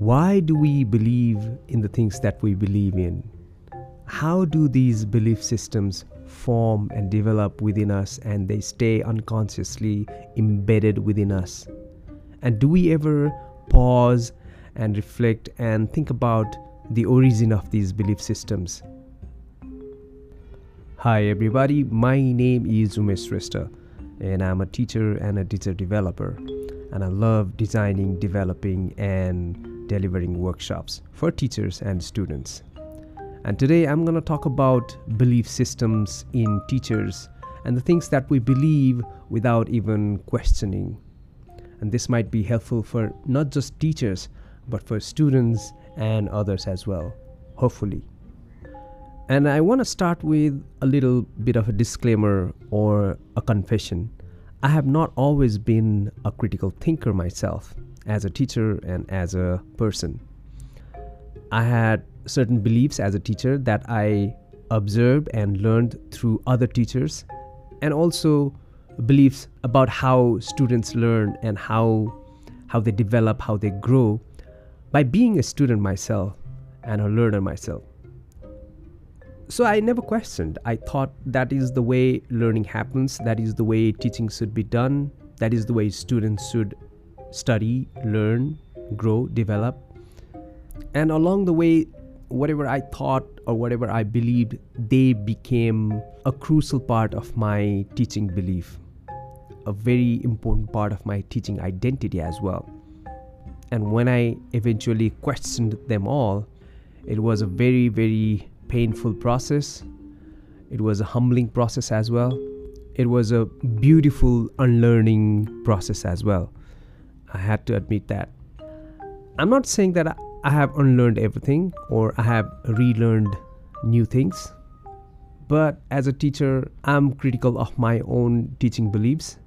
Why do we believe in the things that we believe in? How do these belief systems form and develop within us and they stay unconsciously embedded within us? And do we ever pause and reflect and think about the origin of these belief systems? Hi, everybody. My name is Umesh Shrestha, and I'm a teacher and a teacher developer. And I love designing, developing, and delivering workshops for teachers and students. And today I'm going to talk about belief systems in teachers and the things that we believe without even questioning. And this might be helpful for not just teachers, but for students and others as well, hopefully. And I want to start with a little bit of a disclaimer or a confession. I have not always been a critical thinker myself as a teacher and as a person. I had certain beliefs as a teacher that I observed and learned through other teachers, and also beliefs about how students learn and how how they develop, how they grow by being a student myself and a learner myself. So I never questioned. I thought that is the way learning happens, that is the way teaching should be done, that is the way students should study, learn, grow, develop. And along the way, whatever I thought or whatever I believed, they became a crucial part of my teaching belief, a very important part of my teaching identity as well. And when I eventually questioned them all, it was a very, very painful process. It was a humbling process as well. It was a beautiful unlearning process as well. I had to admit that. I'm not saying that I have unlearned everything or I have relearned new things, but as a teacher, I'm critical of my own teaching beliefs,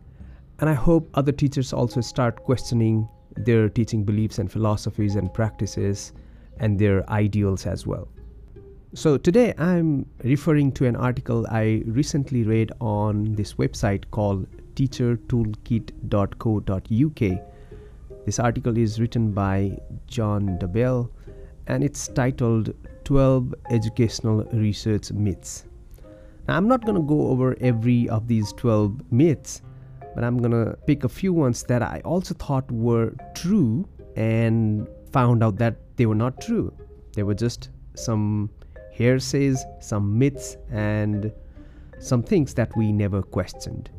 and I hope other teachers also start questioning their teaching beliefs and philosophies and practices and their ideals as well. So, today I'm referring to an article I recently read on this website called teachertoolkit.co.uk. This article is written by John Dabell and it's titled 12 Educational Research Myths. Now, I'm not going to go over every of these 12 myths, but I'm going to pick a few ones that I also thought were true and found out that they were not true. They were just some hearsays, some myths, and some things that we never questioned.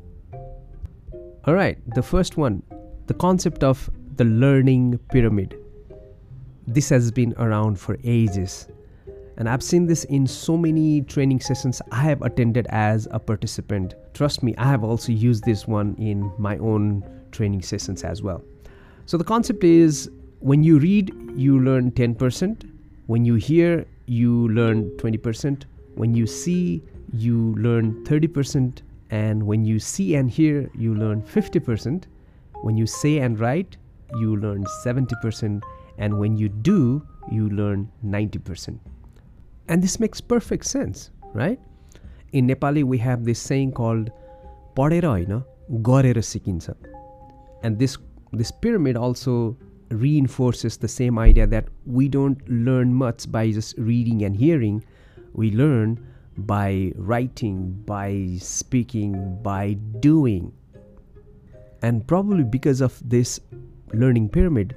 Alright, the first one the concept of the learning pyramid. This has been around for ages, and I've seen this in so many training sessions I have attended as a participant. Trust me, I have also used this one in my own training sessions as well. So, the concept is when you read, you learn 10%, when you hear, you learn 20%. When you see, you learn 30%. And when you see and hear, you learn 50%. When you say and write, you learn 70%. And when you do, you learn 90%. And this makes perfect sense, right? In Nepali, we have this saying called padera know gorera sikinsa And this this pyramid also reinforces the same idea that we don't learn much by just reading and hearing. We learn by writing, by speaking, by doing. And probably because of this learning pyramid,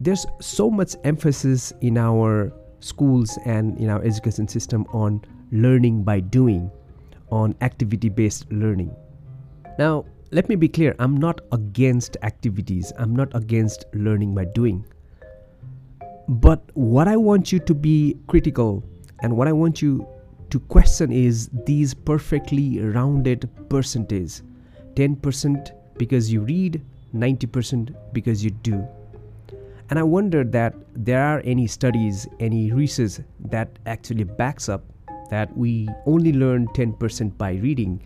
there's so much emphasis in our schools and in our education system on learning by doing, on activity based learning. Now, let me be clear I'm not against activities, I'm not against learning by doing. But what I want you to be critical and what I want you to question is these perfectly rounded percentages 10% because you read, 90% because you do. And I wonder that there are any studies, any research that actually backs up that we only learn 10% by reading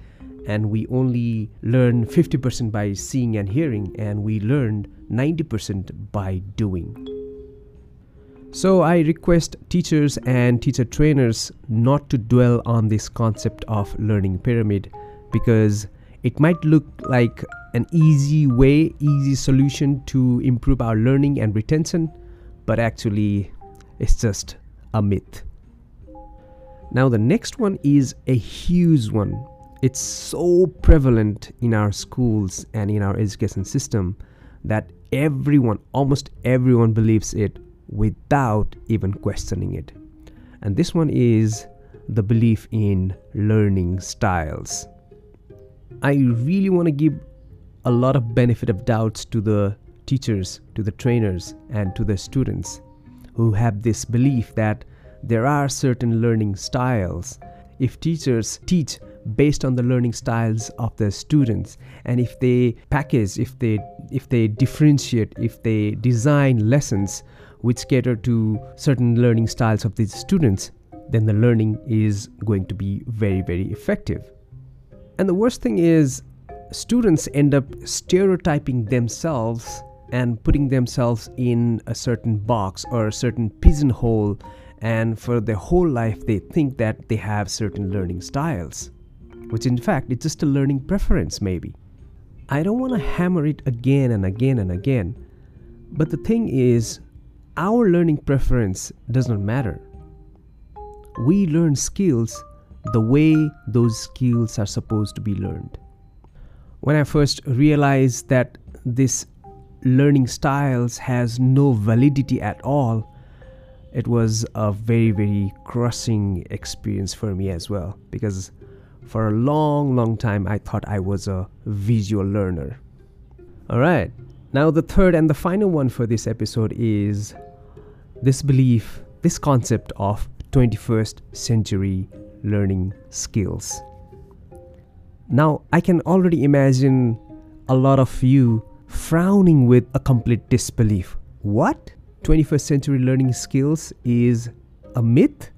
and we only learn 50% by seeing and hearing, and we learn 90% by doing. So, I request teachers and teacher trainers not to dwell on this concept of learning pyramid because it might look like an easy way, easy solution to improve our learning and retention, but actually it's just a myth. Now, the next one is a huge one. It's so prevalent in our schools and in our education system that everyone, almost everyone, believes it without even questioning it. And this one is the belief in learning styles. I really want to give a lot of benefit of doubts to the teachers, to the trainers, and to the students who have this belief that there are certain learning styles. If teachers teach based on the learning styles of their students. And if they package if they if they differentiate if they design lessons which cater to certain learning styles of these students then the learning is going to be very very effective. And the worst thing is students end up stereotyping themselves and putting themselves in a certain box or a certain pigeonhole and for their whole life they think that they have certain learning styles which in fact it's just a learning preference maybe. I don't want to hammer it again and again and again but the thing is our learning preference does not matter. We learn skills the way those skills are supposed to be learned. When i first realized that this learning styles has no validity at all it was a very, very crushing experience for me as well because for a long, long time I thought I was a visual learner. All right, now the third and the final one for this episode is this belief, this concept of 21st century learning skills. Now, I can already imagine a lot of you frowning with a complete disbelief. What? 21st century learning skills is a myth?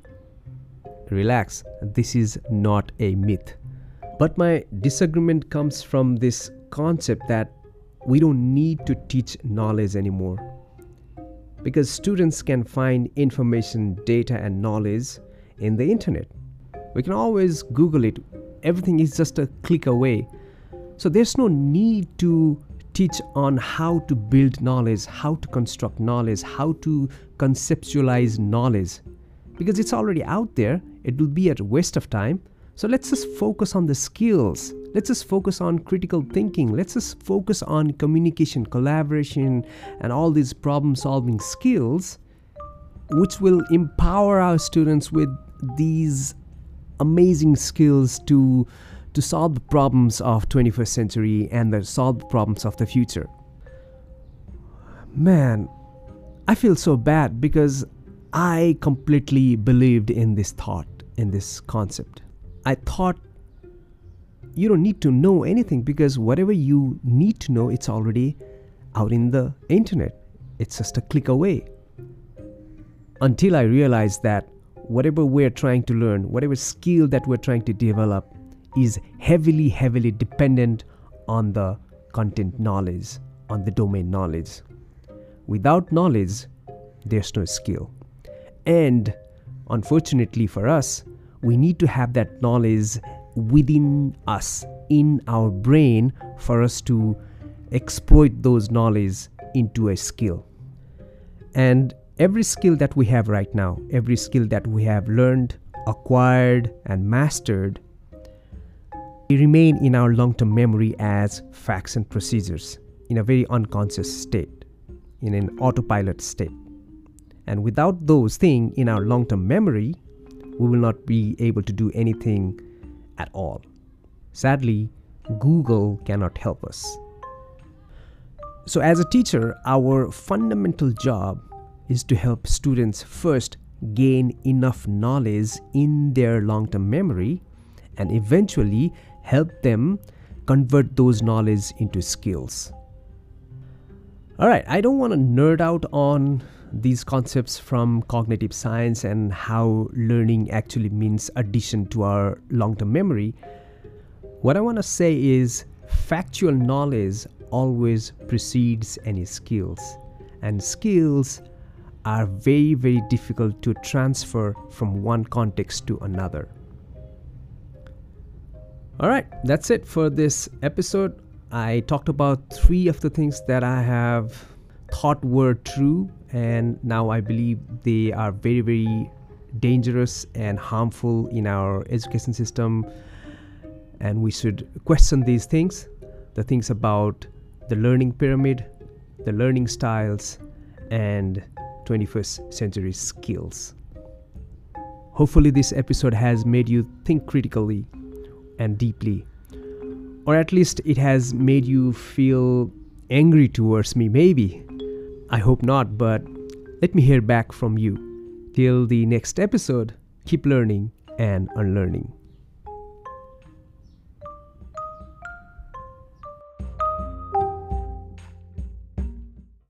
Relax, this is not a myth. But my disagreement comes from this concept that we don't need to teach knowledge anymore. Because students can find information, data, and knowledge in the internet. We can always Google it, everything is just a click away. So there's no need to teach on how to build knowledge, how to construct knowledge, how to conceptualize knowledge. Because it's already out there, it will be a waste of time. So let's just focus on the skills. Let's just focus on critical thinking. Let's just focus on communication, collaboration, and all these problem solving skills, which will empower our students with these amazing skills to to solve the problems of 21st century and to solve the problems of the future. Man, I feel so bad because I completely believed in this thought, in this concept. I thought you don't need to know anything because whatever you need to know, it's already out in the internet. It's just a click away. Until I realized that whatever we're trying to learn, whatever skill that we're trying to develop, is heavily, heavily dependent on the content knowledge, on the domain knowledge. Without knowledge, there's no skill. And unfortunately for us, we need to have that knowledge within us, in our brain, for us to exploit those knowledge into a skill. And every skill that we have right now, every skill that we have learned, acquired, and mastered they remain in our long term memory as facts and procedures in a very unconscious state, in an autopilot state. And without those things in our long term memory, we will not be able to do anything at all. Sadly, Google cannot help us. So, as a teacher, our fundamental job is to help students first gain enough knowledge in their long term memory and eventually help them convert those knowledge into skills. All right, I don't want to nerd out on these concepts from cognitive science and how learning actually means addition to our long term memory. What I want to say is factual knowledge always precedes any skills, and skills are very, very difficult to transfer from one context to another. All right, that's it for this episode. I talked about three of the things that I have thought were true, and now I believe they are very, very dangerous and harmful in our education system. And we should question these things the things about the learning pyramid, the learning styles, and 21st century skills. Hopefully, this episode has made you think critically and deeply, or at least it has made you feel angry towards me, maybe. I hope not, but let me hear back from you. Till the next episode, keep learning and unlearning.